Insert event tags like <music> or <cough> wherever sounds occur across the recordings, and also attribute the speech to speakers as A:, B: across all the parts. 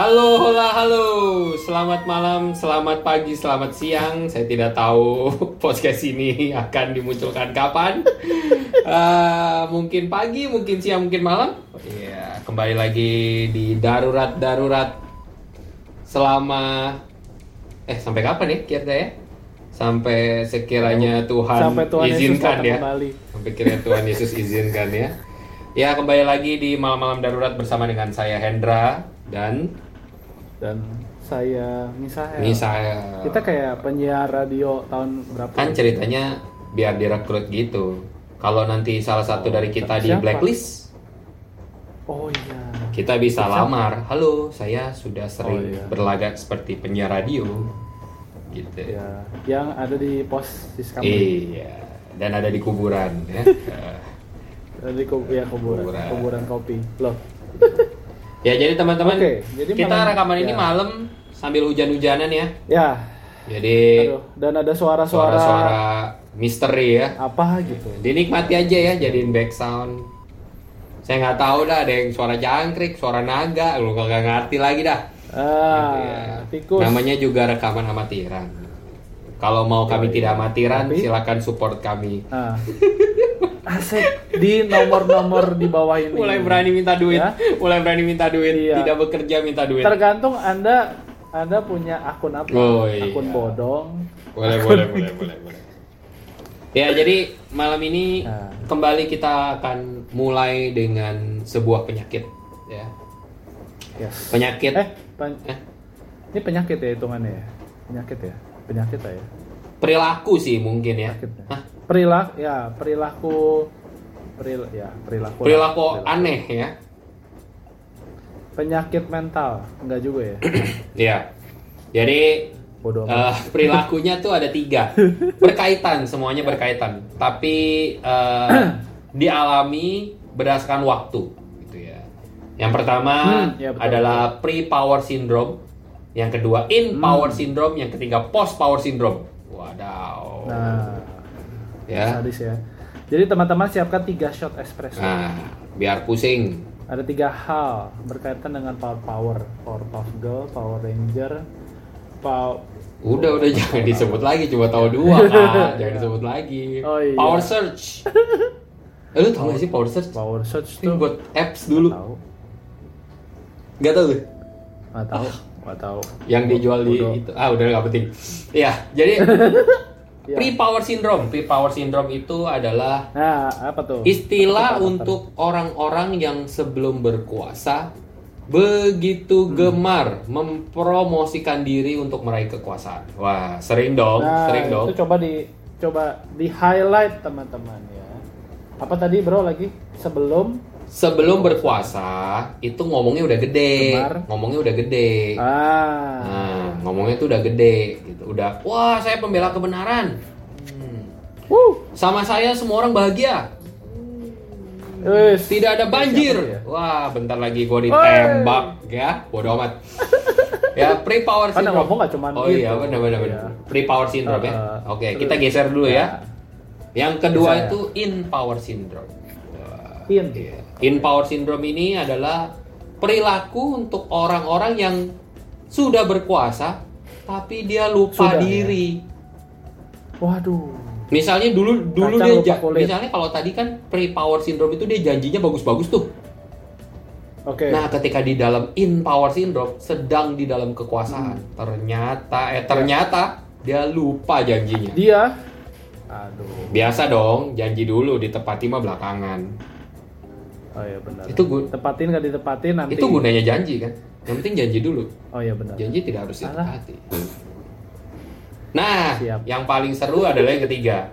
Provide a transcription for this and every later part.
A: Halo, hola, halo. Selamat malam, selamat pagi, selamat siang. Saya tidak tahu <laughs> podcast ini akan dimunculkan kapan. Eh, <laughs> mungkin pagi, mungkin siang, mungkin malam. Iya, kembali lagi di darurat darurat selama eh sampai kapan ya kira ya? Sampai sekiranya Tuhan,
B: Sampai Tuhan Yesus
A: izinkan
B: datang
A: ya.
B: kembali.
A: Sampai kiranya Tuhan Yesus izinkan ya. Ya kembali lagi di malam-malam darurat bersama dengan saya Hendra dan
B: dan saya Misael.
A: saya
B: Kita kayak penyiar radio tahun berapa?
A: kan ceritanya biar direkrut gitu. Kalau nanti salah satu dari kita di
B: Siapa?
A: blacklist,
B: Oh iya.
A: kita bisa
B: Siapa?
A: lamar. Halo, saya sudah sering
B: Oh, iya.
A: berlagak seperti penyiar radio. Gitu.
B: Ya, yang ada di pos Siskam.
A: Iya. Dan ada di kuburan ya. <laughs>
B: Ada di ya, kuburan,
A: Kuburan.
B: kuburan kopi. Loh. <laughs>
A: ya jadi teman-teman,
B: jadi
A: kita
B: malam-
A: rekaman ini
B: ya.
A: malam sambil hujan-hujanan ya.
B: Ya,
A: Jadi
B: aduh, dan ada suara-suara
A: misteri ya.
B: apa gitu.
A: Dinikmati aja ya jadiin back sound. Saya nggak tahu dah ada yang suara jangkrik, suara naga, lu kagak ngerti lagi dah.
B: Ah,
A: Gitu ya.
B: tikus.
A: Namanya juga rekaman amatiran. Kalau mau kami
B: Yoi.
A: tidak amatiran,
B: Tapi-
A: silakan support kami.
B: Ah. <laughs> Asik di nomor-nomor di bawah ini.
A: Mulai berani minta duit,
B: Ya.
A: mulai berani minta duit,
B: Iya.
A: tidak bekerja minta duit.
B: Tergantung Anda Anda punya akun apa?
A: Oh, iya.
B: Akun bodong.
A: Boleh, boleh, boleh, <laughs> boleh, boleh. Ya, jadi malam ini
B: Nah.
A: kembali kita akan mulai dengan sebuah penyakit, ya.
B: Yes.
A: Penyakit.
B: Eh, pen-
A: Eh,
B: ini penyakit ya hitungannya ya? Penyakit ya? Penyakit ya?
A: Perilaku sih mungkin ya.
B: Ya?
A: Hah?
B: Perilaku, ya perilaku, peril, ya perilaku. lah.
A: Perilaku aneh ya.
B: Penyakit mental, enggak juga ya? <clears throat>
A: Iya. Jadi
B: Bodoh
A: eh, <laughs> perilakunya tuh ada tiga, berkaitan semuanya berkaitan, tapi eh, <clears throat> dialami berdasarkan waktu, gitu ya. Yang pertama
B: Hmm, ya, betul,
A: adalah pre-power syndrome, yang kedua in
B: Hmm.
A: power syndrome, yang ketiga post power syndrome. Wadaw.
B: Nah,
A: ya.
B: sadis ya. Jadi teman-teman siapkan tiga shot espresso.
A: Nah, biar pusing.
B: Ada tiga hal berkaitan dengan power power, power puff girl, power ranger, power
A: Udah udah jangan disebut lagi, cuma tahu dua <laughs> kan, jangan disebut lagi.
B: Oh, iya.
A: Power search. <laughs> Eh, lu tau gak sih power search?
B: power search tuh.
A: buat apps dulu.
B: Tahu?
A: Gak tau tuh.
B: Nggak tahu, nggak tahu.
A: Yang dijual di itu. Ah udah gak penting. Iya, jadi <laughs>
B: Iya.
A: pre-power syndrome. Pre-power syndrome itu adalah
B: Nah, apa tuh?
A: istilah
B: Apa tuh,
A: untuk orang-orang yang sebelum berkuasa begitu
B: Hmm.
A: gemar mempromosikan diri untuk meraih kekuasaan. Wah, sering dong,
B: Nah,
A: sering dong.
B: itu coba di coba di highlight teman-teman ya. Apa tadi bro lagi sebelum
A: Sebelum berkuasa itu ngomongnya udah gede,
B: Gemar.
A: ngomongnya udah gede.
B: ah
A: Nah, ngomongnya tuh udah gede gitu. Udah, wah saya pembela kebenaran. Hmm. Sama saya semua orang bahagia.
B: wis.
A: Tidak ada banjir.
B: Ya?
A: Wah, bentar lagi gua ditembak ya. Bodoh amat. <laughs> ya, pre power
B: Kan
A: syndrome.
B: ngomong nggak cuman
A: Oh iya,
B: gitu.
A: benar benar benar.
B: Iya.
A: Pre power syndrome ya.
B: Uh,
A: Oke,
B: terus-
A: kita geser dulu ya. Yang kedua
B: Geser ya.
A: itu in power syndrome. Wah,
B: In.
A: iya. In power syndrome ini adalah perilaku untuk orang-orang yang sudah berkuasa tapi dia lupa
B: Sudah, ya?
A: diri.
B: Waduh.
A: Misalnya dulu dulu
B: Kacang
A: dia misalnya kalau tadi kan pre power syndrome itu dia janjinya bagus-bagus tuh.
B: Oke.
A: Nah, ketika di dalam in power syndrome sedang di dalam kekuasaan,
B: Hmm.
A: ternyata eh ternyata dia lupa janjinya.
B: Dia aduh.
A: Biasa dong, janji dulu ditepati mah belakangan.
B: Oh iya benar.
A: Itu gu-
B: tepatin nggak ditepatin nanti.
A: Itu gunanya janji kan. Yang penting janji dulu.
B: Oh iya benar.
A: Janji tidak harus ditepati. Nah,
B: Siap.
A: yang paling seru adalah yang ketiga.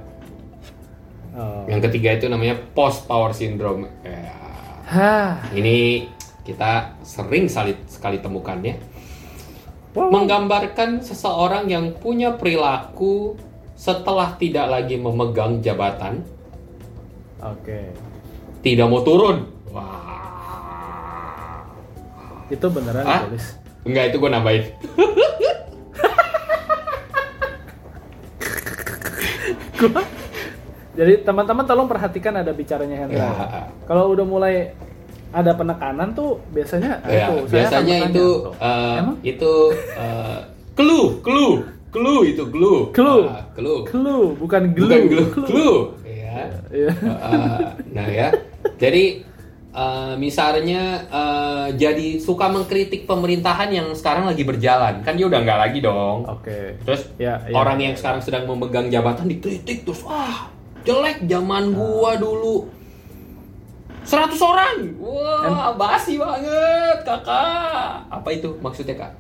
B: Oh.
A: Yang ketiga itu namanya post power syndrome. Ya,
B: Hah.
A: ini kita sering sekali sekali temukan ya.
B: Wow.
A: Menggambarkan seseorang yang punya perilaku setelah tidak lagi memegang jabatan,
B: Oke.
A: Tidak mau turun. Wah.
B: Itu beneran
A: Hah?
B: ditulis.
A: Enggak, itu gue nambahin.
B: Jadi teman-teman tolong perhatikan ada bicaranya Hendra.
A: Ya.
B: Kalau udah mulai ada penekanan tuh biasanya ah,
A: Ya,
B: itu, saya
A: biasanya
B: bertanya
A: itu eh,
B: Emang?
A: itu eh, clue, clue, clue itu clue.
B: Clue.
A: Ah, clue.
B: clue bukan glue
A: Bukan glue, clue. Ya.
B: Iya.
A: Eh, nah ya, jadi eh, misalnya eh, jadi suka mengkritik pemerintahan yang sekarang lagi berjalan, kan dia udah nggak lagi dong.
B: oke.
A: Terus
B: Ya, ya.
A: orang yang sekarang sedang memegang jabatan dikritik terus wah jelek zaman gua dulu. 100 orang. Wah basi banget kakak. Apa itu maksudnya kak?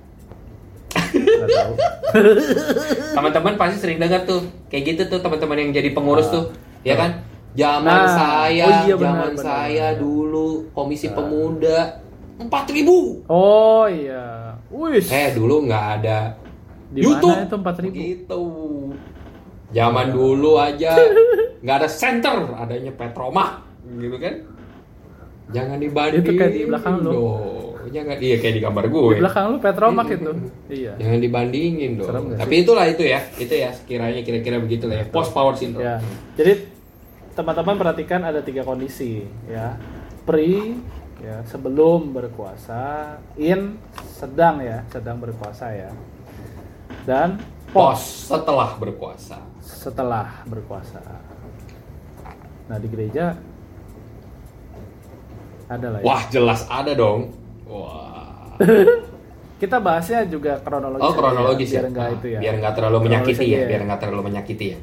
A: <laughs> Teman-teman pasti sering dengar tuh. Kayak gitu tuh teman-teman yang jadi pengurus tuh. Ya kan zaman
B: Nah,
A: saya
B: oh iya,
A: zaman
B: benar,
A: saya
B: benar.
A: dulu komisi pemuda 4000
B: oh iya. Wih
A: eh dulu nggak ada
B: di
A: YouTube.
B: mana itu empat ribu?
A: Gitu. Zaman dulu aja <laughs> nggak ada center adanya Petromah gitu kan? Jangan dibanding
B: Itu kayak di belakang
A: dong. jangan iya kayak di gambar
B: di
A: gue
B: belakang lu Petromak itu. Iya.
A: Jangan dibandingin dong. Tapi itulah itu ya itu ya sekiranya kira-kira begitulah ya post power syndrome.
B: Ya jadi teman-teman perhatikan ada tiga kondisi ya. Pre ya sebelum berkuasa in sedang ya sedang berkuasa ya. Dan
A: pos. Setelah berkuasa.
B: Setelah berkuasa. Nah di gereja ada lah ya.
A: Wah jelas ada dong. Wah. <laughs>
B: Kita bahasnya juga kronologis
A: oh
B: aja
A: kronologis ya,
B: biar enggak
A: Ah,
B: itu ya.
A: Biar nggak terlalu menyakiti ya
B: aja
A: biar nggak terlalu menyakiti ya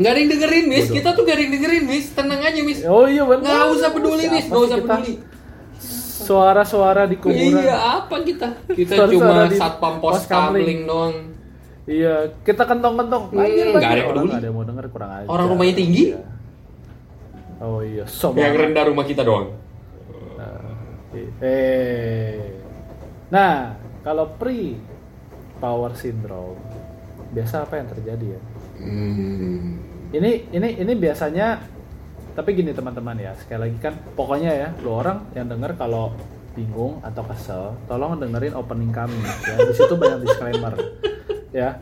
A: Nggak ada yang dengerin, Miss.
B: Bodoh.
A: Kita tuh gak ada yang dengerin, Miss. Tenang aja, Miss.
B: oh iya benar
A: Nggak usah peduli. Nggak
B: sih
A: usah
B: kita?
A: peduli.
B: suara-suara di kuburan
A: Iya, apa kita? Kita
B: Suara-suara
A: cuma
B: di
A: satpam pos
B: kamling.
A: doang.
B: Iya, kita kentong-kentong.
A: Hmm, nggak ada yang peduli.
B: nggak ada yang mau denger kurang aja.
A: Orang rumahnya tinggi?
B: Iya. Oh iya, sombong.
A: Yang rendah rumah kita doang.
B: Eh. Nah, kalau pre power syndrome biasa apa yang terjadi ya?
A: Hmm.
B: Ini ini ini biasanya tapi gini teman-teman ya, sekali lagi kan pokoknya ya, lu orang yang denger kalau bingung atau kesel, tolong dengerin opening kami ya. Di situ banyak disclaimer. ya.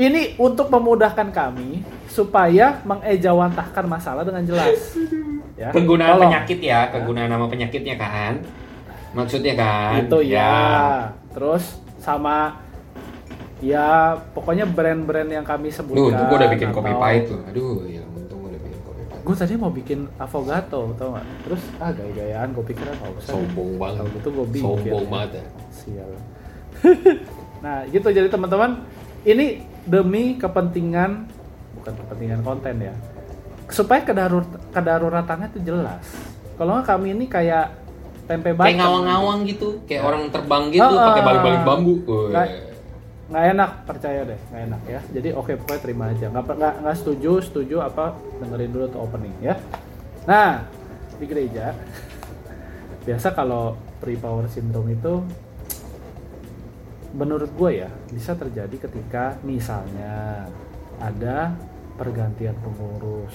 B: Ini untuk memudahkan kami supaya mengejawantahkan masalah dengan jelas. Ya.
A: Penggunaan
B: Tolong.
A: penyakit ya, penggunaan nama penyakitnya kan. Maksudnya kan.
B: itu ya. Terus sama ya pokoknya brand-brand yang kami
A: Duh,
B: sebutkan.
A: itu gua udah bikin kopi
B: atau-
A: pahit tuh. Aduh, ya untung gua udah bikin kopi pahit.
B: Gue tadi mau bikin avogato, tau gak? Terus ah gaya-gayaan gue pikir nggak usah.
A: Sombong banget.
B: Kalau gitu gue bikin.
A: Sombong
B: ya.
A: banget ya.
B: Sial. <laughs> nah gitu jadi teman-teman, ini demi kepentingan bukan kepentingan konten ya, supaya kedarur kedaruratannya itu jelas. Kalau nggak kami ini kayak tempe bacem.
A: Kayak ngawang-ngawang gitu, kayak orang terbang gitu
B: Ah,
A: pakai baling-baling bambu. Wih.
B: Nggak- nggak enak percaya deh nggak enak ya. Jadi oke pokoknya terima aja. Nggak nggak nggak setuju setuju apa dengerin dulu tuh opening ya. Nah di gereja <laughs> biasa kalau pre power syndrome itu menurut gue ya bisa terjadi ketika misalnya ada pergantian pengurus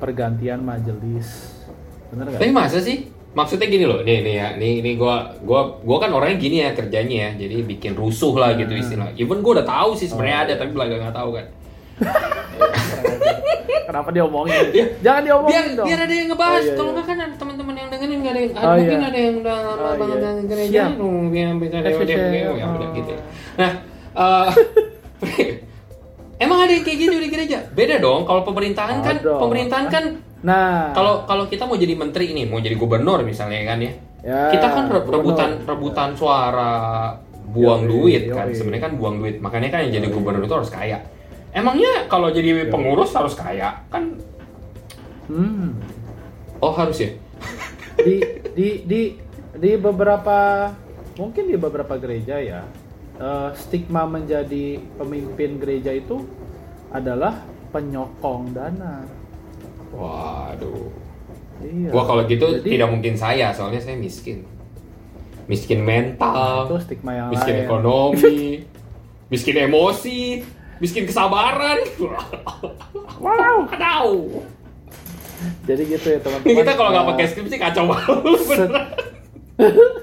B: pergantian majelis. Bener nggak?
A: Tapi masa sih? Maksudnya gini loh, nih nih ya, nih nih gua gua gua kan orangnya gini ya kerjanya ya, jadi bikin rusuh lah gitu
B: Hmm.
A: istilah. Even gua udah tahu sih sebenarnya
B: Oh,
A: ada,
B: iya.
A: tapi belaga nggak tahu kan. <laughs>
B: kenapa diomongin <laughs>
A: Iya.
B: jangan diomongin
A: Biar
B: dong
A: biar ada yang ngebahas.
B: Oh, iya,
A: Kalau
B: iya.
A: nggak kan ada teman-teman yang dengerin nggak ada yang,
B: Oh,
A: mungkin
B: iya.
A: ada yang udah lama
B: Oh,
A: banget
B: iya.
A: gereja,
B: Siap.
A: yang bisa
B: Eh,
A: dia
B: siap,
A: dia
B: siap.
A: ya udah
B: Oh.
A: gitu. Nah, eh, <laughs> emang ada yang kayak gitu di gereja? Beda dong. Kalau pemerintahan kan,
B: Ada.
A: pemerintahan kan
B: nah.
A: Kalau kalau kita mau jadi menteri ini, mau jadi gubernur misalnya kan ya,
B: Ya,
A: kita kan re-
B: gubernur.
A: rebutan rebutan suara buang
B: Yoi,
A: duit kan.
B: yoi.
A: sebenarnya kan buang duit. Makanya kan yang jadi
B: Yoi.
A: gubernur itu harus kaya. Emangnya kalau jadi pengurus harus kaya? Kan
B: hmm,
A: oh harus ya? <laughs>
B: Di di di di beberapa mungkin di beberapa gereja ya eh, stigma menjadi pemimpin gereja itu adalah penyokong dana
A: waduh.
B: Iya.
A: Wah kalau gitu
B: Jadi,
A: tidak mungkin saya soalnya saya miskin. Miskin mental
B: itu stigma yang
A: miskin
B: lain.
A: ekonomi <laughs> miskin emosi miskin kesabaran. Wow. Tahu
B: jadi gitu ya teman-teman.
A: Kita kalau nggak
B: Eh,
A: pakai skripsi kacau banget. <laughs>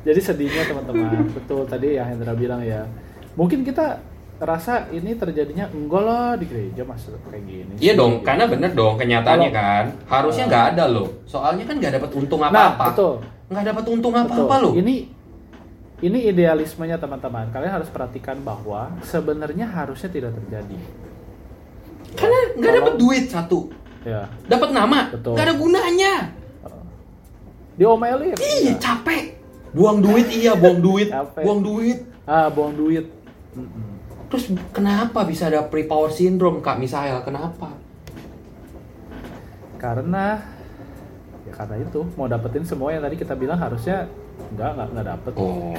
B: Jadi sedihnya teman-teman, <laughs> betul tadi yang Hendra bilang ya. Mungkin kita rasa ini terjadinya enggak lah di gereja mas kayak gini.
A: Iya dong,
B: gitu.
A: karena bener dong kenyataannya
B: Kalau-
A: kan harusnya nggak ada loh. Soalnya kan nggak dapat untung
B: Nah,
A: apa-apa.
B: betul.
A: Nggak dapat untung apa-apa loh.
B: Ini ini idealismenya teman-teman. Kalian harus perhatikan bahwa sebenarnya harusnya tidak terjadi.
A: Karena nggak dapat duit satu,
B: Ya.
A: dapat nama,
B: Betul.
A: nggak ada gunanya.
B: Diomelin.
A: Iya
B: Ya.
A: capek. Buang duit iya, buang duit, <laughs> buang duit.
B: Ah, buang duit. Mm-mm.
A: Terus kenapa bisa ada pre-power syndrome Kak Misael? Kenapa?
B: Karena ya karena itu mau dapetin semua yang tadi kita bilang harusnya enggak enggak enggak dapet.
A: Oh,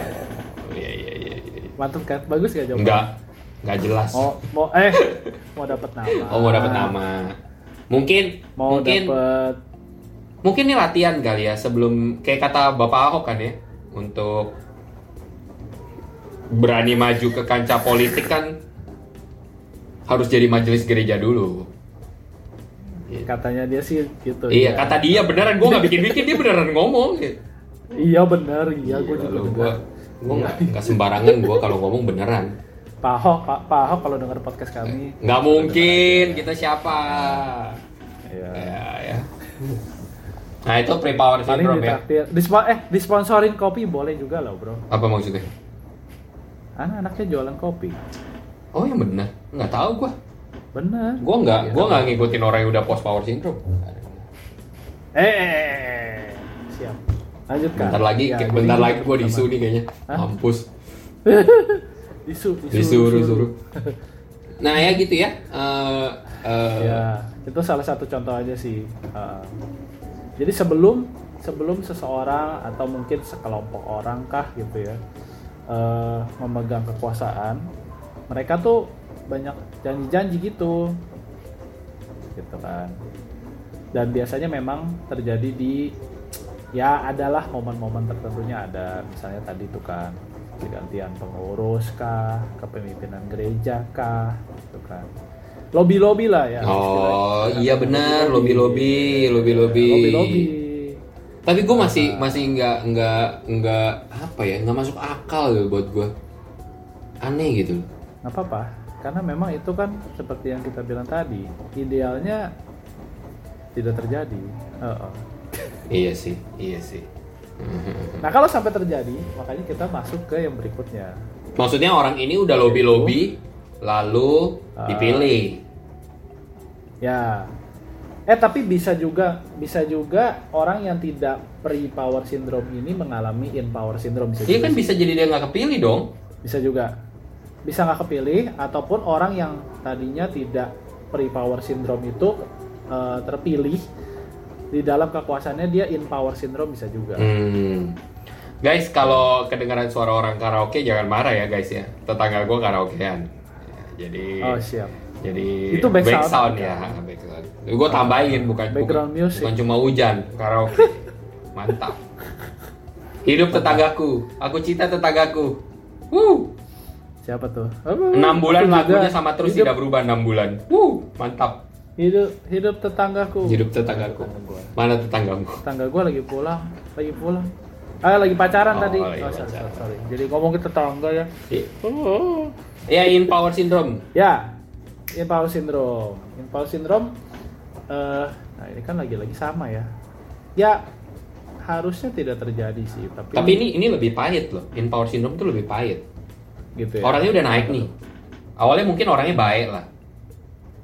A: iya iya iya. iya.
B: Mantap kan? Bagus gak jawabannya?
A: Nggak, nggak jelas.
B: Mau mau eh mau dapet nama.
A: Oh mau dapat nama. Mungkin,
B: Mau
A: mungkin,
B: dapet
A: mungkin ini latihan kali ya sebelum kayak kata Bapak Ahok kan ya untuk berani maju ke kancah politik kan harus jadi majelis gereja dulu.
B: katanya dia sih gitu.
A: Iya
B: ya.
A: kata dia beneran gue nggak bikin-bikin dia beneran ngomong.
B: Iya bener, iya gue juga
A: Gue
B: dengar.
A: gue nggak nggak sembarangan gue kalau ngomong beneran.
B: Pak Ahok, Pak, Pak Ahok kalau denger podcast kami.
A: Nggak mungkin kita siapa?
B: Iya.
A: Ya ya. Nah itu pre-power
B: Paling
A: syndrome ya.
B: Dispo- eh, disponsorin kopi boleh juga loh bro.
A: Apa maksudnya?
B: Anak-anaknya jualan kopi.
A: Oh yang benar, nggak tahu gua.
B: Bener.
A: Gua nggak,
B: Iya.
A: gua nggak ngikutin orang yang udah post power syndrome.
B: Eh, eh, eh, eh. siap. Lanjutkan.
A: Bentar lagi,
B: Ya,
A: bentar lagi gua disu nih kayaknya. Mampus, <laughs>
B: Disu, disu,
A: disuruh suruh. Nah ya gitu ya. Eh, eh,
B: Ya, itu salah satu contoh aja sih. Uh, jadi sebelum sebelum seseorang atau mungkin sekelompok orang kah gitu ya uh, memegang kekuasaan, mereka tuh banyak janji-janji gitu, gitu kan. Dan biasanya memang terjadi di ya adalah momen-momen tertentunya ada. Misalnya tadi tuh kan pergantian pengurus kah kepemimpinan gereja kah gitu kan. Lobby lobby lah ya
A: Oh iya benar, lobby lobby, lobby lobby.
B: lobby lobby
A: Tapi gua masih masih nggak nggak nggak apa ya, nggak masuk akal gitu buat gua. Aneh gitu.
B: nggak apa-apa karena memang itu kan seperti yang kita bilang tadi idealnya tidak terjadi Heeh. <laughs>
A: Iya sih, iya sih.
B: nah kalau sampai terjadi makanya kita masuk ke yang berikutnya
A: Maksudnya orang ini udah lobby lobby, lalu
B: Ah.
A: dipilih.
B: Ya. Eh tapi bisa juga bisa juga orang yang tidak pre power syndrome ini mengalami in power syndrome bisa
A: Iya kan
B: sih.
A: bisa jadi dia nggak kepilih dong.
B: bisa juga bisa nggak kepilih ataupun orang yang tadinya tidak pre power syndrome itu eh, terpilih di dalam kekuasaannya dia in power syndrome bisa juga.
A: Hmm. Guys, kalau kedengaran suara orang karaoke jangan marah ya guys ya. Tetangga gue karaokean. Jadi
B: Oh siap.
A: Jadi
B: Itu back sound,
A: sound
B: kan?
A: ya, back sound. Gue tambahin bukan
B: Background
A: bukan,
B: music.
A: bukan cuma hujan karaoke. Mantap. Hidup tetanggaku, aku cinta tetanggaku. Wuh.
B: Siapa tuh? Apa?
A: Enam bulan lagunya sama terus
B: hidup,
A: tidak berubah enam bulan. Wuh, mantap.
B: hidup hidup tetanggaku.
A: Hidup tetanggaku. Mana tetanggamu?
B: tetangga gue lagi pulang lagi pulang ah lagi pacaran
A: Oh,
B: tadi
A: lagi
B: oh, sorry,
A: pacaran.
B: sorry, sorry. jadi ngomong ke tetangga ya
A: Oh. Ya, in power syndrome.
B: ya impower syndrome impower syndrome eh nah ini kan lagi-lagi sama ya ya harusnya tidak terjadi sih tapi
A: Tapi ini ini lebih pahit loh. In power syndrome tuh lebih pahit.
B: gitu ya
A: Orangnya udah naik nih. Awalnya mungkin orangnya baik lah.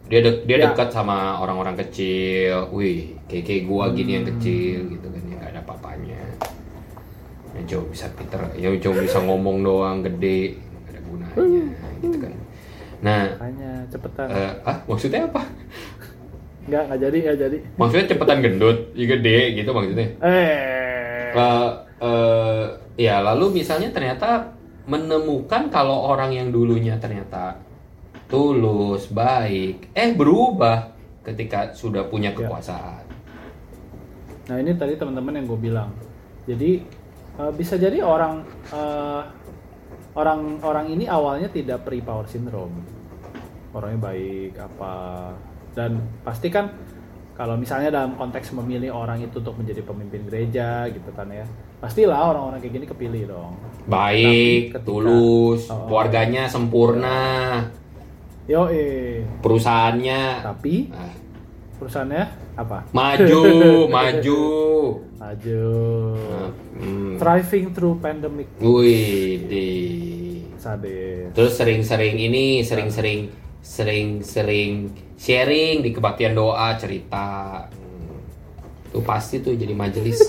A: Dia de- dia
B: Ya.
A: dekat sama orang-orang kecil. Wih, kayak kayak gua gini yang
B: Hmm.
A: kecil gitu kan yang gak ada papanya. Ya coba bisa pinter, ya coba bisa ngomong doang gede, gak ada gunanya gitu kan. Nah,
B: makanya cepetan
A: eh, ah maksudnya apa?
B: nggak nggak jadi nggak jadi
A: Maksudnya cepetan gendut, ya gede gitu maksudnya.
B: eh
A: Eh, eh, ya lalu misalnya ternyata menemukan kalau orang yang dulunya ternyata tulus baik eh berubah ketika sudah punya
B: Ya.
A: kekuasaan
B: Nah ini tadi teman-teman yang gue bilang. Jadi eh, bisa jadi orang eh, orang orang ini awalnya tidak pre power syndrome. Orangnya baik apa. Dan pasti kan kalau misalnya dalam konteks memilih orang itu untuk menjadi pemimpin gereja gitu kan ya pastilah orang-orang kayak gini kepilih dong.
A: Baik,
B: ketika-
A: tulus,
B: Oh.
A: keluarganya sempurna,
B: yo eh
A: perusahaannya.
B: Tapi
A: ah,
B: perusahaannya apa
A: maju, <laughs> maju.
B: maju
A: Nah, hmm.
B: thriving through pandemic
A: Wih, di.
B: sadis
A: Terus sering-sering ini, sering-sering, sering-sering sharing di kebaktian doa cerita. Hmm. Tuh pasti tuh jadi majelis.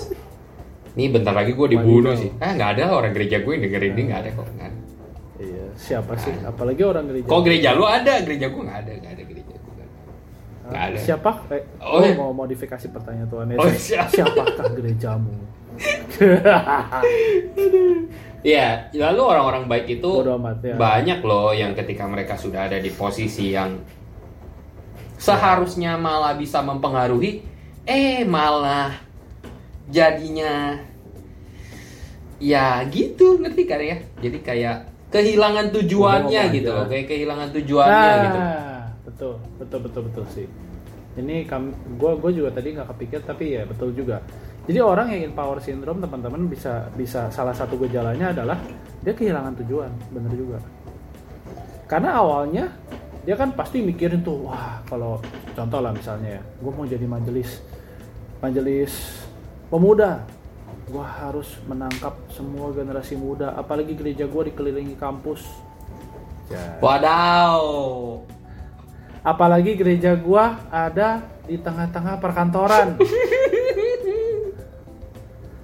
A: <laughs> Nih bentar lagi gue dibunuh
B: Wadidaw.
A: sih. Ah nggak ada orang gereja gue yang dengerin ini nggak ada kok. Nggak ada.
B: iya siapa sih apalagi orang gereja
A: Kok gereja lu ada? Gereja gue nggak ada, nggak ada gereja ada.
B: siapa eh,
A: Oh,
B: oh,
A: iya.
B: mau modifikasi pertanyaan Tuhan
A: Oh,
B: Yesus <laughs>
A: siapa?
B: siapakah gerejamu <laughs>
A: Iya, lalu orang-orang baik itu
B: amat, ya.
A: banyak loh yang ketika mereka sudah ada di posisi yang seharusnya malah bisa mempengaruhi, eh malah jadinya ya gitu ngerti kan ya? Jadi kayak kehilangan tujuannya gitu
B: aja.
A: loh, kayak kehilangan tujuannya
B: nah,
A: gitu.
B: Betul, betul, betul, betul sih. Ini gue gue juga tadi nggak kepikir, tapi ya betul juga. Jadi orang yang power syndrome teman-teman bisa bisa salah satu gejalanya adalah dia kehilangan tujuan, bener juga. Karena awalnya dia kan pasti mikirin tuh, wah kalau contoh lah misalnya ya, gue mau jadi majelis, majelis pemuda, gue harus menangkap semua generasi muda, apalagi gereja gue dikelilingi kampus. Ya
A: Wadaw.
B: Apalagi gereja gua ada di tengah-tengah perkantoran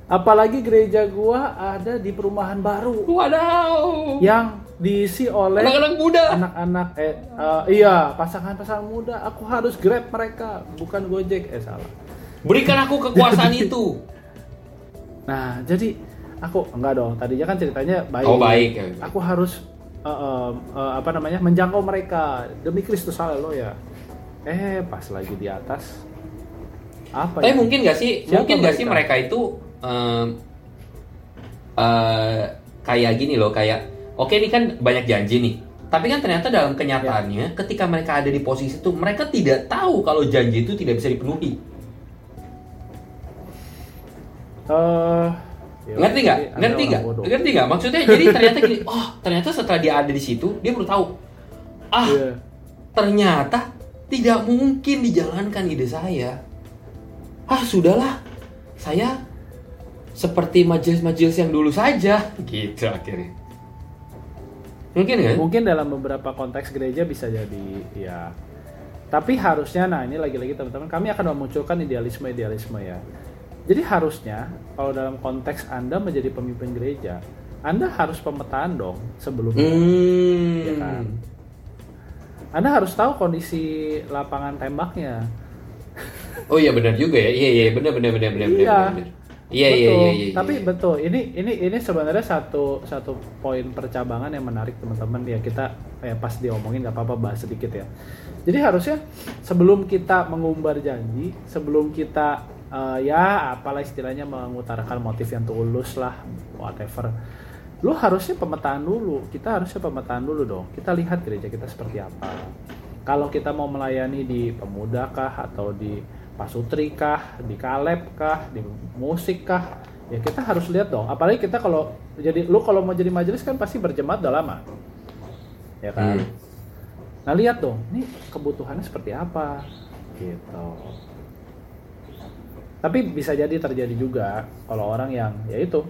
B: apalagi gereja gua ada di perumahan baru
A: Wadaw.
B: yang diisi oleh
A: Anak-anak muda.
B: anak-anak eh eh, iya pasangan-pasangan muda aku harus grab mereka bukan gojek eh salah
A: Berikan aku kekuasaan <laughs> itu.
B: nah jadi aku enggak dong tadinya kan ceritanya baik
A: Oh, baik, ya.
B: aku harus eh, eh, apa namanya menjangkau mereka demi Kristus haleluya eh pas lagi di atas apa
A: Tapi
B: ya?
A: mungkin gak sih,
B: Siapa
A: mungkin gak sih
B: mereka?
A: mereka itu em, eh, kayak gini loh, kayak oke ini kan banyak janji nih. Tapi kan ternyata dalam kenyataannya, ketika mereka ada di posisi itu, mereka tidak tahu kalau janji itu tidak bisa dipenuhi.
B: Eh, ya,
A: Ngerti nggak? Ngerti nggak? Ngerti nggak? Maksudnya jadi ternyata gini, <laughs> oh ternyata setelah dia ada di situ, dia baru tahu. Ah,
B: Iya.
A: ternyata tidak mungkin dijalankan ide saya. Ah, sudahlah. Saya seperti majelis-majelis yang dulu saja. <laughs> Gitu akhirnya. Mungkin kan?
B: Mungkin dalam beberapa konteks gereja bisa jadi ya. Tapi harusnya nah ini lagi-lagi teman-teman kami akan memunculkan idealisme-idealisme ya. Jadi harusnya kalau dalam konteks Anda menjadi pemimpin gereja, Anda harus pemetaan dong sebelumnya.
A: Hmm.
B: Ya kan? Anda harus tahu kondisi lapangan tembaknya.
A: Oh iya benar juga ya. Iya iya benar benar benar benar benar.
B: Iya.
A: benar. Iya iya
B: Betul.
A: iya iya.
B: Tapi
A: iya.
B: betul, ini ini ini sebenarnya satu satu poin percabangan yang menarik teman-teman ya kita ya pas diomongin nggak apa-apa bahas sedikit ya. Jadi harusnya sebelum kita mengumbar janji, sebelum kita eh, ya apalah istilahnya mengutarakan motif yang tulus lah, whatever. Lu harusnya pemetaan dulu. Kita harusnya pemetaan dulu dong. Kita lihat gereja kita seperti apa. Kalau kita mau melayani di pemuda kah atau di pasutri kah, di kaleb kah, di musik kah, ya kita harus lihat dong. Apalagi kita kalau jadi lu kalau mau jadi majelis kan pasti berjemaat udah lama, ya kan.
A: Hmm.
B: Nah lihat dong, ini kebutuhannya seperti apa, gitu. Tapi bisa jadi terjadi juga kalau orang yang ya itu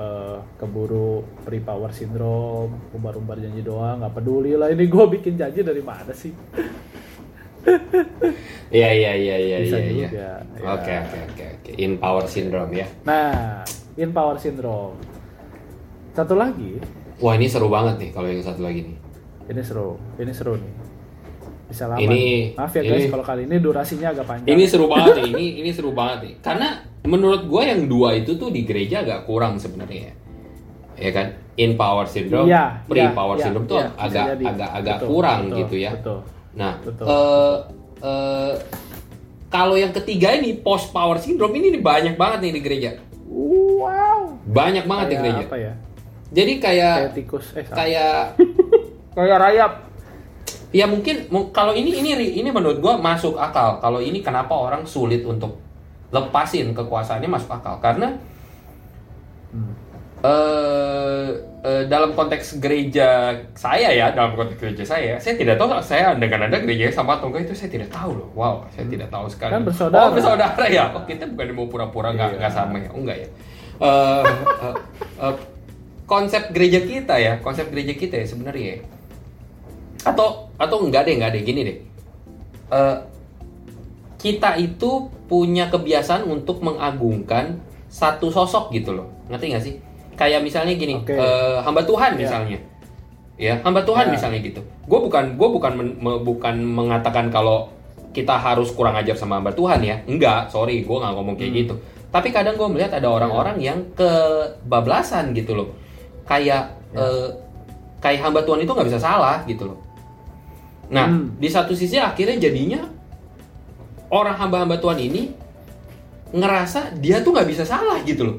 B: eh, keburu pre power syndrome, umbar-umbar janji doang, nggak peduli lah ini gue bikin janji dari mana sih?
A: Iya iya iya iya iya. iya.
B: juga, ya.
A: Oke oke oke oke. In power syndrome ya.
B: Nah, in power syndrome. Satu lagi,
A: Wah ini seru banget nih kalau yang satu lagi nih.
B: ini seru, ini seru nih. Bisa lama.
A: Ini-.
B: Maaf ya guys
A: ini-
B: kalau kali ini durasinya agak panjang.
A: Ini seru banget nih. Ini ini seru banget nih. Karena menurut gue yang dua itu tuh di gereja agak kurang sebenarnya. Ya kan? In power syndrome,
B: Iya,
A: pre
B: iya,
A: power
B: iya,
A: syndrome tuh
B: iya, bisa
A: agak
B: jadi.
A: agak agak
B: Betul,
A: kurang
B: betul,
A: gitu ya.
B: Betul.
A: Nah,
B: Betul.
A: eh eh, kalau yang ketiga ini post power syndrome ini nih banyak banget nih di gereja.
B: Wow.
A: Banyak banget di
B: Kayak
A: gereja.
B: apa ya?
A: Jadi kayak
B: Kayak tikus. Eh,
A: kayak <laughs>
B: kayak rayap.
A: Ya mungkin mu- kalau ini ini ini menurut gua masuk akal. Kalau ini kenapa orang sulit untuk lepasin kekuasaannya masuk akal karena
B: Hmm.
A: eh eh, dalam konteks gereja saya ya dalam konteks gereja saya saya tidak tahu saya dengan anda gereja sama atau enggak itu saya tidak tahu loh wow saya tidak tahu sekali
B: Kan bersaudara.
A: oh bersaudara ya oh kita bukan mau pura-pura nggak
B: Iya.
A: nggak sama ya oh enggak ya Eh, eh, eh, konsep gereja kita ya konsep gereja kita ya sebenarnya ya. Atau atau enggak deh enggak deh. Gini deh. Eh, kita itu punya kebiasaan untuk mengagungkan satu sosok gitu loh. Ngerti nggak sih? Kayak misalnya gini
B: Oke.
A: eh, hamba Tuhan
B: Ya.
A: misalnya. Ya hamba Tuhan
B: Ya.
A: misalnya gitu. Gue bukan gue bukan men- me- bukan mengatakan kalau kita harus kurang ajar sama hamba Tuhan ya. Enggak sorry gue nggak ngomong kayak
B: Hmm.
A: gitu. Tapi kadang gue melihat ada orang-orang yang kebablasan gitu loh. Kayak
B: Ya.
A: eh, kayak hamba Tuhan itu nggak bisa salah gitu loh nah
B: Hmm.
A: di satu sisi akhirnya jadinya orang hamba-hamba Tuhan ini ngerasa dia tuh nggak bisa salah gitu loh.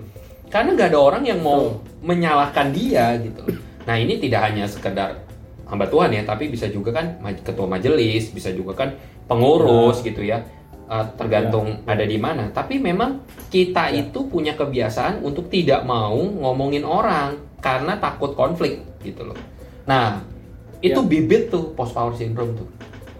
A: Karena nggak ada orang yang mau menyalahkan dia gitu. Loh. nah ini tidak hanya sekedar hamba Tuhan ya tapi bisa juga kan ketua majelis bisa juga kan pengurus gitu ya. Uh, tergantung ada di mana. Tapi memang kita
B: Ya.
A: itu punya kebiasaan untuk tidak mau ngomongin orang karena takut konflik gitu loh. Nah itu
B: Ya.
A: bibit tuh post power syndrome tuh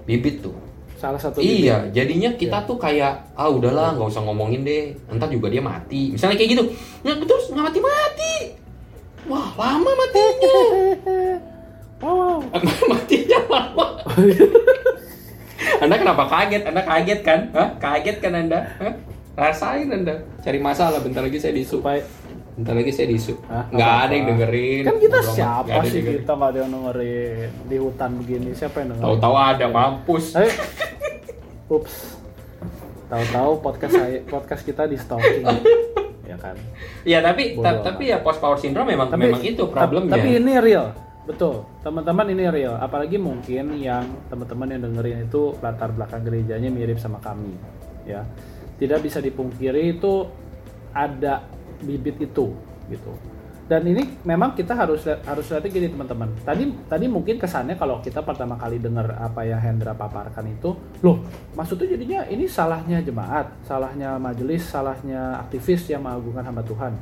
A: bibit tuh
B: Salah satu bibit.
A: Iya, jadinya kita
B: Ya.
A: tuh kayak ah udahlah nggak usah ngomongin deh, entar juga dia mati. Misalnya kayak gitu, ya terus nggak mati mati. Wah lama matinya, <laughs>
B: Wow. <laughs>
A: matinya lama. <laughs> anda kenapa kaget? Anda kaget kan? Hah? Kaget kan anda? Hah? Rasain anda, cari masalah. Bentar lagi saya disu. Bentar lagi saya disu.
B: Hah?
A: Nggak
B: Apa-apa.
A: ada yang dengerin.
B: kan kita
A: amat,
B: siapa
A: nggak ada
B: sih
A: dengerin.
B: kita nggak ada yang dengerin di hutan begini siapa yang dengerin
A: Tahu-tahu ada mampus.
B: Ayo. ups tahu-tahu podcast saya podcast kita di stalking ya kan
A: Ya tapi ta- tapi ya post power syndrome memang
B: tapi
A: memang itu problemnya.
B: tapi ini real betul teman-teman ini real apalagi mungkin yang teman-teman yang dengerin itu latar belakang gerejanya mirip sama kami ya tidak bisa dipungkiri itu ada bibit itu gitu. Dan ini memang kita harus harus lihat gini teman-teman. Tadi tadi mungkin kesannya kalau kita pertama kali dengar apa yang Hendra paparkan itu loh maksudnya jadinya ini salahnya jemaat salahnya majelis salahnya aktivis yang mengagungkan hamba Tuhan.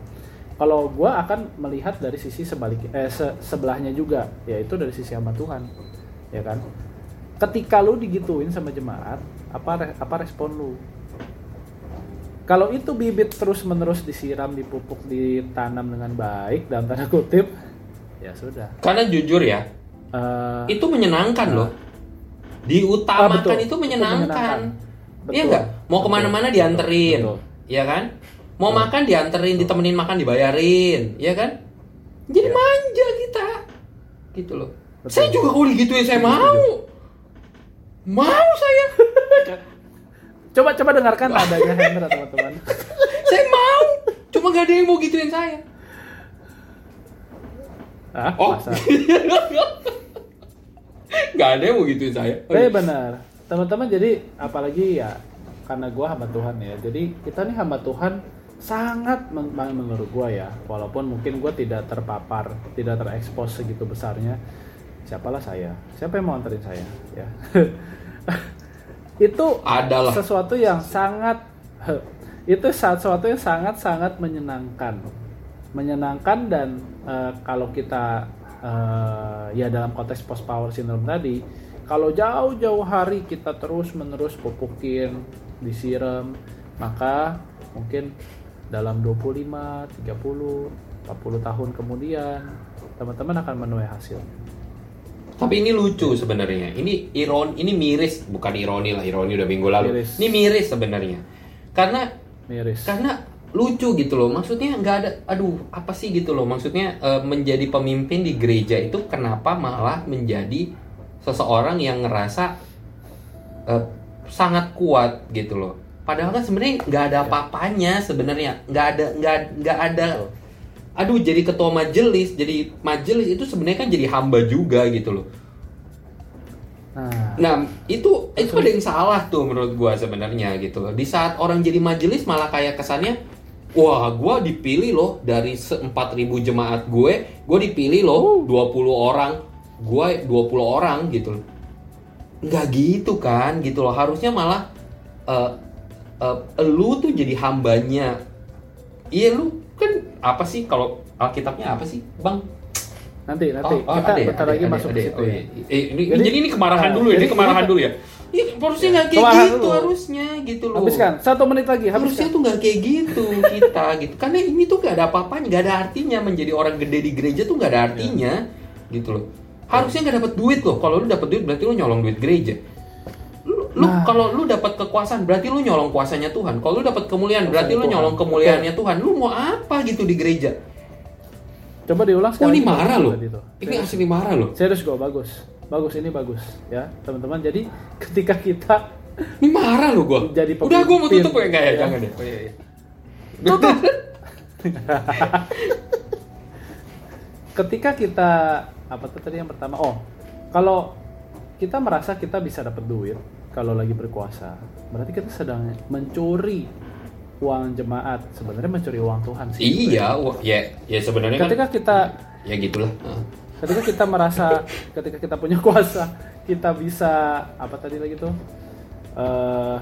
B: Kalau gue akan melihat dari sisi sebalik eh, se- sebelahnya juga yaitu dari sisi hamba Tuhan ya kan? Ketika lu digituin sama jemaat apa apa respon lu kalau itu bibit terus menerus disiram dipupuk ditanam dengan baik dalam tanda kutip ya sudah
A: Karena jujur ya,
B: Eh,
A: itu menyenangkan loh.
B: ah,
A: Diutamakan
B: betul.
A: itu
B: Itu
A: menyenangkan. Iya
B: Betul.
A: nggak? Mau
B: Betul.
A: ke mana-mana dianterin,
B: Betul.
A: ya kan? Mau
B: Betul.
A: makan dianterin, ditemenin makan dibayarin, ya kan? Jadi
B: Ya.
A: manja kita, gitu loh.
B: Betul.
A: Saya juga kalau digituin saya mau, mau saya, <laughs>
B: coba coba dengarkan adanya Hendra teman-teman <laughs>
A: saya mau. Cuma gak ada yang mau gituin saya.
B: ah
A: Oh,
B: masa <laughs>
A: gak ada yang mau gituin saya.
B: Tapi benar, teman-teman. Jadi apalagi ya karena gua hamba Tuhan ya. Jadi kita nih hamba Tuhan sangat men- men- menurut gua ya. Walaupun mungkin gua tidak terpapar, tidak terekspos segitu besarnya. Siapalah saya? Siapa yang mau anterin saya? Ya. <laughs> itu
A: Adalah.
B: sesuatu yang sangat itu sesuatu yang sangat-sangat menyenangkan menyenangkan dan eh, kalau kita eh, ya dalam konteks post power syndrome tadi kalau jauh-jauh hari kita terus menerus pupukin disiram maka mungkin dalam 25, 30, 40 tahun kemudian teman-teman akan menuai hasil
A: Tapi ini lucu sebenarnya. Ini iron, ini miris, bukan ironi lah, ironi udah minggu lalu.
B: Miris.
A: Ini miris sebenarnya. Karena
B: miris
A: karena lucu gitu loh. Maksudnya nggak ada, aduh apa sih gitu loh. Maksudnya eh, menjadi pemimpin di gereja itu kenapa malah menjadi seseorang yang ngerasa eh, sangat kuat gitu loh. Padahal kan sebenarnya nggak ada
B: Ya.
A: apa-apanya sebenarnya, nggak ada nggak nggak ada
B: Betul.
A: Aduh jadi ketua majelis jadi majelis itu sebenarnya kan jadi hamba juga gitu loh.
B: Nah.
A: Nah itu itu ada yang salah tuh menurut gua sebenarnya gitu loh. Di saat orang jadi majelis malah kayak kesannya wah gua dipilih loh dari se- 4000 jemaat gue gue dipilih loh 20 orang gue 20 orang gitu loh. Nggak gitu kan gitu loh. Harusnya malah eh, eh, lu tuh jadi hambanya. Iya lu kan apa sih kalau Alkitabnya apa sih bang
B: Nanti nanti
A: Oh, oh,
B: kita
A: ada ya,
B: bentar
A: ada,
B: lagi
A: ada,
B: masuk
A: ada
B: ke
A: ya.
B: situ
A: Oh,
B: ya.
A: iya. Eh, ini,
B: Jadi-
A: jadi, ini kemarahan
B: nah,
A: dulu ya, ini
B: jadi
A: kemarahan
B: kita-
A: dulu ya. Ih, harusnya nggak kayak
B: Kemarahan
A: gitu
B: dulu.
A: harusnya gitu loh.
B: Habiskan satu menit lagi.
A: Harusnya
B: Habiskan.
A: tuh nggak kayak gitu kita <laughs> gitu. Karena ini tuh gak ada apa-apanya, gak ada artinya menjadi orang gede di gereja tuh gak ada artinya gitu loh. Harusnya nggak dapat duit loh. Kalau lu dapat duit berarti lu nyolong duit gereja. Lu,
B: Nah.
A: kalau lu dapat kekuasaan berarti lu nyolong kuasanya Tuhan. Kalau lu dapat kemuliaan berarti lu nyolong kemuliaannya Tuhan. Lu mau apa gitu di gereja?
B: Coba diulang
A: Oh ini marah loh.
B: tuh.
A: Ini asli marah loh.
B: Serius gue bagus. Bagus ini bagus ya teman-teman. Jadi <laughs> ketika kita
A: Ini marah loh gua.
B: Jadi
A: Udah gua mau tutup ya enggak ya?
B: Iya.
A: Jangan deh. Oh iya iya.
B: Tutup. <laughs> ketika kita apa tuh tadi yang pertama oh kalau kita merasa kita bisa dapat duit kalau lagi berkuasa berarti kita sedang mencuri uang jemaat. Sebenarnya mencuri uang Tuhan sih.
A: Iya, ya ya sebenarnya kan
B: ketika kita
A: ya gitulah.
B: Ketika kita merasa ketika kita punya kuasa kita bisa apa tadi lagi tuh? Eh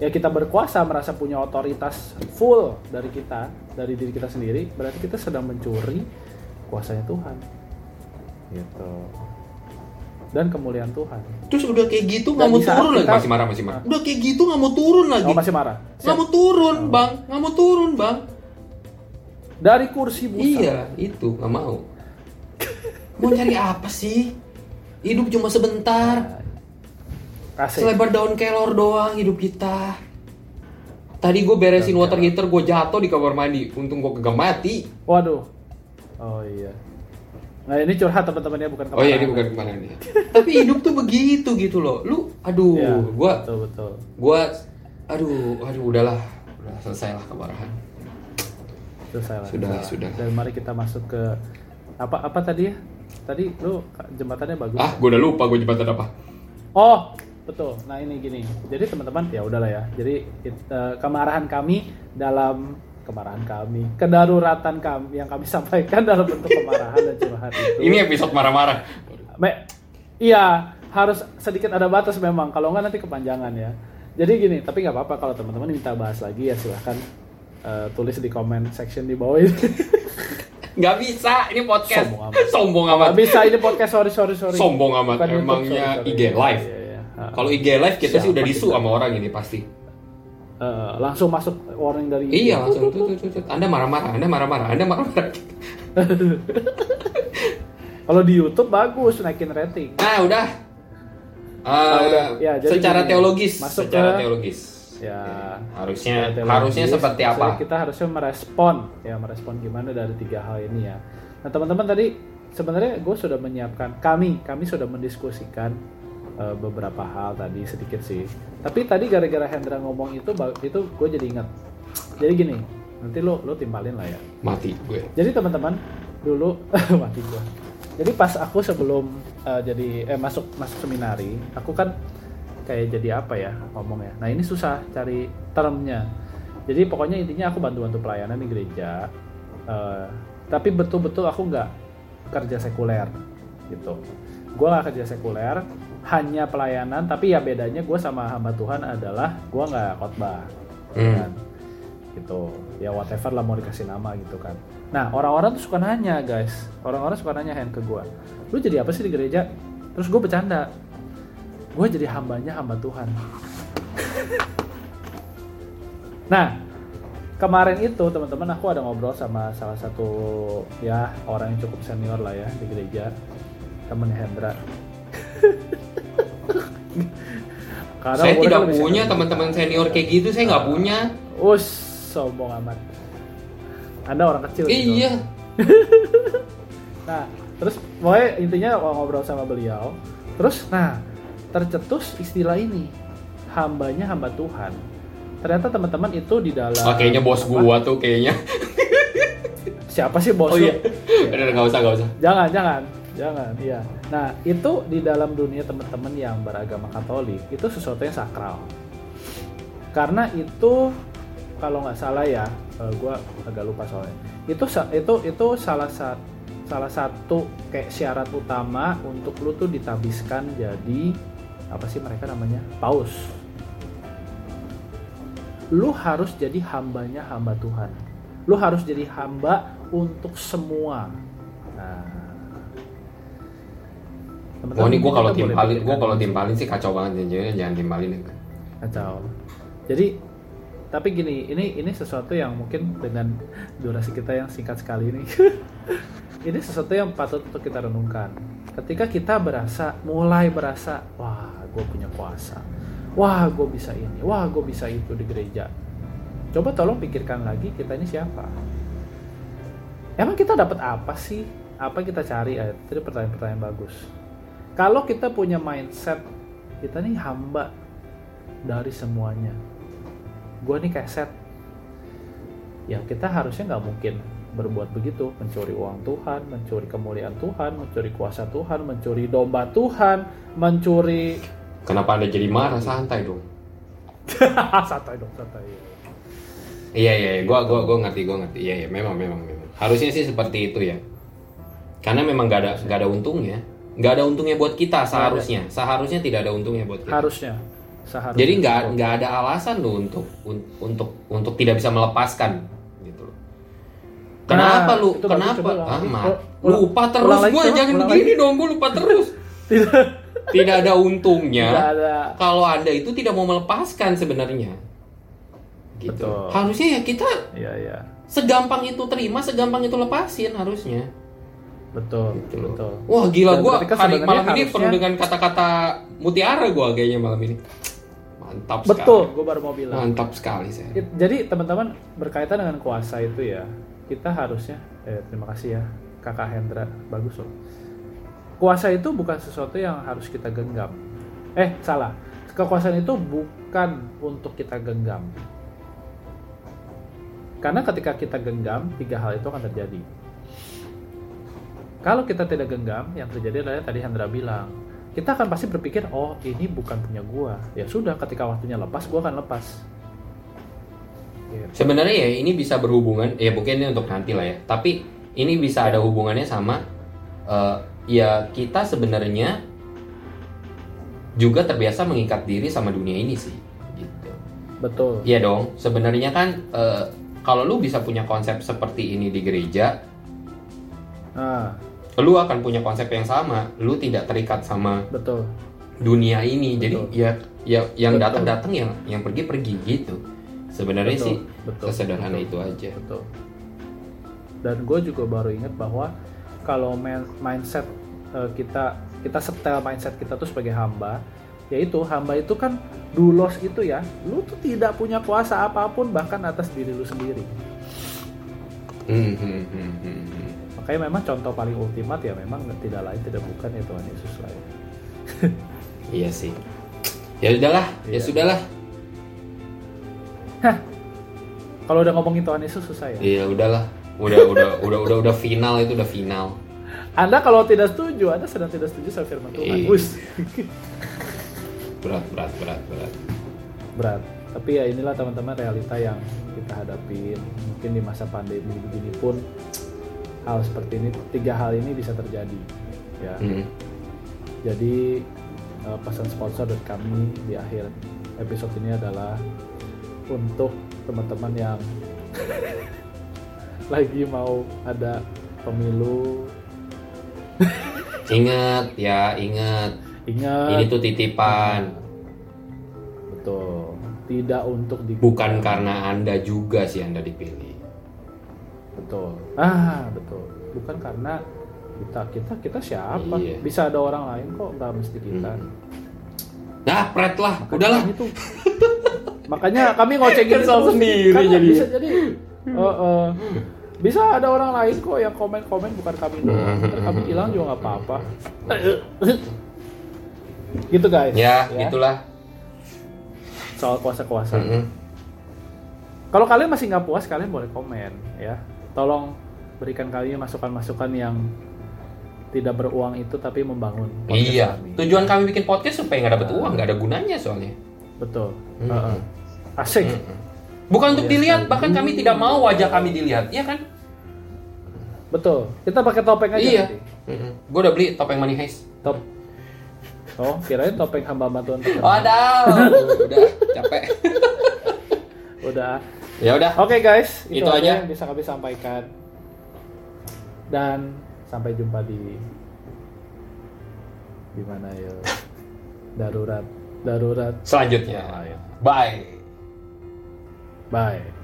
B: ya kita berkuasa merasa punya otoritas full dari kita dari diri kita sendiri berarti kita sedang mencuri kuasanya Tuhan. Gitu dan kemuliaan Tuhan
A: Terus udah kayak gitu nggak mau turun lagi masih marah masih marah. Udah kayak gitu nggak mau turun lagi.
B: oh masih marah
A: Nggak mau turun
B: Oh.
A: bang, nggak mau turun bang.
B: dari kursi busa
A: Iya itu nggak mau. <laughs> Mau nyari apa sih? Hidup cuma sebentar.
B: kasih
A: Selebar daun kelor doang hidup kita. Tadi gue beresin water heater, gue jatuh di kamar mandi. Untung gue kagak mati.
B: waduh oh iya nah ini curhat teman-teman ya bukan
A: Oh iya, ini bukan ke mana nih. Tapi hidup tuh begitu gitu loh. Lu, aduh,
B: Iya,
A: gua,
B: betul betul
A: gua, aduh, aduh, udahlah, udah selesai lah kemarahan.
B: selesai lah
A: Sudah,
B: Selesai.
A: sudah.
B: dan mari kita masuk ke apa apa tadi ya tadi lu jembatannya bagus
A: Ah, gua udah lupa gue jembatan apa.
B: oh betul nah ini gini jadi teman-teman ya udahlah ya jadi it- eh, kemarahan kami dalam kemarahan kami kedaruratan kami yang kami sampaikan dalam bentuk kemarahan dan curhat itu
A: Ini episode marah-marah.
B: Me- iya harus sedikit ada batas memang kalau nggak nanti kepanjangan ya jadi gini tapi nggak apa-apa kalau teman-teman minta bahas lagi ya silahkan eh, tulis di comment section di bawah ini
A: Nggak bisa, ini podcast.
B: Sombong amat.
A: Sombong amat.
B: Nggak bisa ini podcast sorry sorry sorry
A: Sombong amat.
B: Bukan YouTube,
A: Emangnya
B: sorry, sorry.
A: IG live.
B: Iya, iya. Ah.
A: Kalau IG live kita sih
B: Siapa
A: udah disu sama orang ini pasti.
B: Eh, langsung masuk warning dari
A: Iya langsung tuh, tuh, tuh, tuh. Anda marah-marah, Anda marah-marah, Anda marah-marah. <laughs>
B: Kalau di YouTube bagus naikin rating.
A: Nah udah.
B: Ah,
A: Eh,
B: udah. Ya, jadi
A: secara
B: gini,
A: teologis,
B: masuk
A: secara
B: ke-
A: teologis.
B: Ya.
A: Harusnya
B: Teologis,
A: harusnya seperti apa?
B: Kita harusnya merespon, ya merespon gimana dari tiga hal ini ya. Nah teman-teman tadi sebenarnya gue sudah menyiapkan, kami kami sudah mendiskusikan eh, beberapa hal tadi sedikit sih. Tapi tadi gara-gara Hendra ngomong itu, itu gue jadi ingat. Jadi gini, nanti lo lo timpalin lah ya.
A: Mati gue.
B: Jadi teman-teman dulu <laughs> mati gua. Jadi pas aku sebelum eh, jadi eh masuk masuk seminari, aku kan kayak jadi apa ya ngomongnya. Nah ini susah cari termnya. Jadi pokoknya intinya aku bantu-bantu pelayanan di gereja. Eh, tapi betul-betul aku nggak kerja sekuler gitu. Gue nggak kerja sekuler, hanya pelayanan. Tapi ya bedanya gue sama hamba Tuhan adalah gue nggak khotbah.
A: Hmm.
B: kan. Gitu. Ya whatever lah mau dikasih nama gitu kan. Nah orang-orang tuh suka nanya guys. Orang-orang suka nanya hand ke gue lu jadi apa sih di gereja? Terus gue bercanda. Gue jadi hambanya hamba Tuhan. <laughs> Nah kemarin itu teman-teman aku ada ngobrol sama salah satu ya orang yang cukup senior lah ya di gereja. Temen Hendra <laughs> Karena
A: saya tidak punya teman-teman senior kayak gitu, saya nggak punya.
B: Us, sombong amat. Anda orang kecil. gitu.
A: Iya. <laughs>
B: Nah, terus pokoknya intinya ngobrol sama beliau. Terus, nah, tercetus istilah ini. Hambanya hamba Tuhan. Ternyata teman-teman itu di dalam...
A: Oh, kayaknya bos
B: apa?
A: gua tuh kayaknya.
B: Siapa sih bos
A: Oh iya. Udah nggak usah nggak usah.
B: Jangan, jangan, jangan. Iya. Nah, itu di dalam dunia teman-teman yang beragama Katolik itu sesuatu yang sakral. Karena itu kalau nggak salah ya, gue agak lupa soalnya. Itu itu itu salah satu salah satu kayak syarat utama untuk lu tuh ditabiskan jadi apa sih mereka namanya paus lu harus jadi hambanya hamba Tuhan lu harus jadi hamba untuk semua nah
A: Wah ini gue kalau timpalin, gue
B: pikirkan
A: kalau timpalin sih kacau banget jangan jangan timpalin ya.
B: kacau. Jadi tapi gini ini ini sesuatu yang mungkin dengan durasi kita yang singkat sekali ini <laughs> ini sesuatu yang patut untuk kita renungkan. Ketika kita berasa mulai berasa wah gue punya kuasa. Wah gue bisa ini. Wah gue bisa itu di gereja. Coba tolong pikirkan lagi kita ini siapa? Emang kita dapat apa sih? Apa kita cari? Eh, itu pertanyaan-pertanyaan bagus kalau kita punya mindset kita nih hamba dari semuanya gue nih keset ya kita harusnya nggak mungkin berbuat begitu mencuri uang Tuhan mencuri kemuliaan Tuhan mencuri kuasa Tuhan mencuri domba Tuhan mencuri
A: Kenapa anda jadi marah santai dong? <laughs>
B: santai dong santai
A: Iya iya, gue gua gua ngerti gue ngerti. Iya iya, memang memang memang. Harusnya sih seperti itu ya. Karena memang gak ada gak ada untungnya, nggak ada untungnya buat kita seharusnya. Seharusnya tidak ada untungnya buat kita.
B: harusnya seharusnya
A: Jadi nggak nggak ada alasan lo untuk un- untuk untuk tidak bisa melepaskan gitu loh. Kenapa
B: Nah,
A: lu? Kenapa? Ah. Mat. Lupa terus gue jangan begini dong gue lupa terus.
B: tidak
A: tidak ada untungnya.
B: ada
A: Kalau anda itu tidak mau melepaskan sebenarnya. Gitu.
B: Betul.
A: Harusnya ya kita
B: iya iya
A: segampang itu terima, segampang itu lepasin harusnya.
B: Betul
A: Gitu. loh.
B: betul.
A: Wah gila gua
B: ketika
A: hari malam ini penuh dengan kata-kata mutiara gua kayaknya malam ini. Mantap
B: betul.
A: Sekali.
B: gue baru mau bilang.
A: Mantap sekali saya.
B: Jadi teman-teman berkaitan dengan kuasa itu ya kita harusnya eh, terima kasih ya kakak Hendra. Bagus loh. Kuasa itu bukan sesuatu yang harus kita genggam. Eh salah. Kekuasaan itu bukan untuk kita genggam. Karena ketika kita genggam tiga hal itu akan terjadi kalau kita tidak genggam yang terjadi adalah tadi Hendra bilang kita akan pasti berpikir oh ini bukan punya gua ya sudah ketika waktunya lepas gua akan lepas Gitu.
A: Sebenarnya ya ini bisa berhubungan ya mungkin ini untuk nanti lah ya. Tapi ini bisa ada hubungannya sama eh, ya kita sebenarnya juga terbiasa mengikat diri sama dunia ini sih. Gitu.
B: betul
A: Iya dong. Sebenarnya kan eh, kalau lu bisa punya konsep seperti ini di gereja,
B: nah
A: lu akan punya konsep yang sama. Lu tidak terikat sama
B: betul
A: dunia ini. Jadi
B: Betul.
A: ya ya yang datang datang yang yang pergi pergi gitu. Sebenarnya
B: Betul,
A: sih
B: betul,
A: sesederhana
B: betul.
A: itu aja.
B: betul dan gue juga baru ingat bahwa kalau mindset eh, kita kita setel mindset kita tuh sebagai hamba yaitu hamba itu kan dulos itu ya lu tuh tidak punya kuasa apa pun bahkan atas diri lu sendiri
A: hmm, hmm, hmm.
B: Makanya memang contoh paling ultimat ya memang tidak lain tidak bukan ya Tuhan Yesus lah ya. <laughs>
A: Iya sih. Ya udahlah, ya
B: Iya.
A: sudahlah.
B: kalau udah ngomongin Tuhan Yesus susah ya
A: Iya udahlah. Udah <laughs> udah udah udah udah final itu udah final.
B: Anda kalau tidak setuju Anda sedang tidak setuju sama firman Tuhan. Wus.
A: Berat berat berat berat.
B: berat tapi ya inilah teman-teman realita yang kita hadapin mungkin di masa pandemi begini pun hal seperti ini tiga hal ini bisa terjadi ya
A: Hmm.
B: jadi eh, pesan sponsor dari kami di akhir episode ini adalah untuk teman-teman yang <laughs> lagi mau ada pemilu <laughs>
A: Ingat ya ingat.
B: ingat
A: Ini tuh titipan.
B: betul tidak untuk di
A: Bukan karena anda juga sih anda dipilih.
B: Betul ah betul bukan karena kita kita kita siapa
A: Iya.
B: bisa ada orang lain kok nggak mesti kita
A: Hmm. Nah, pret lah.
B: Makanya
A: Udahlah.
B: tuh- makanya kami ngocengin terus.
A: sendiri
B: Karena
A: jadi.
B: bisa jadi eh, eh, bisa ada orang lain kok yang komen-komen bukan kami doang Ntar kami hilang juga nggak apa-apa gitu guys
A: Ya, gitulah.
B: soal kuasa-kuasa
A: Mm-mm.
B: Kalau kalian masih nggak puas, kalian boleh komen ya. Tolong berikan kami masukan-masukan yang tidak beruang itu tapi membangun.
A: Iya.
B: kami.
A: Tujuan kami bikin podcast supaya nggak dapet
B: Nah.
A: uang, nggak ada gunanya soalnya.
B: Betul.
A: Mm-mm.
B: Heeh. Asik.
A: Mm-mm. Bukan untuk
B: Iya
A: dilihat,
B: sekali.
A: bahkan kami tidak mau wajah kami dilihat, iya kan?
B: Betul. Kita pakai topeng aja
A: Iya.
B: nanti.
A: Gue udah beli topeng money heist.
B: Top. Oh, kirain topeng hamba terkenal.
A: Waduh, udah capek. <laughs>
B: Udah.
A: Ya udah.
B: Oke guys, itu,
A: Itu
B: aja yang bisa kami sampaikan. Dan sampai jumpa di di mana ya? <laughs> Darurat, darurat.
A: Selanjutnya. Bye.
B: Bye.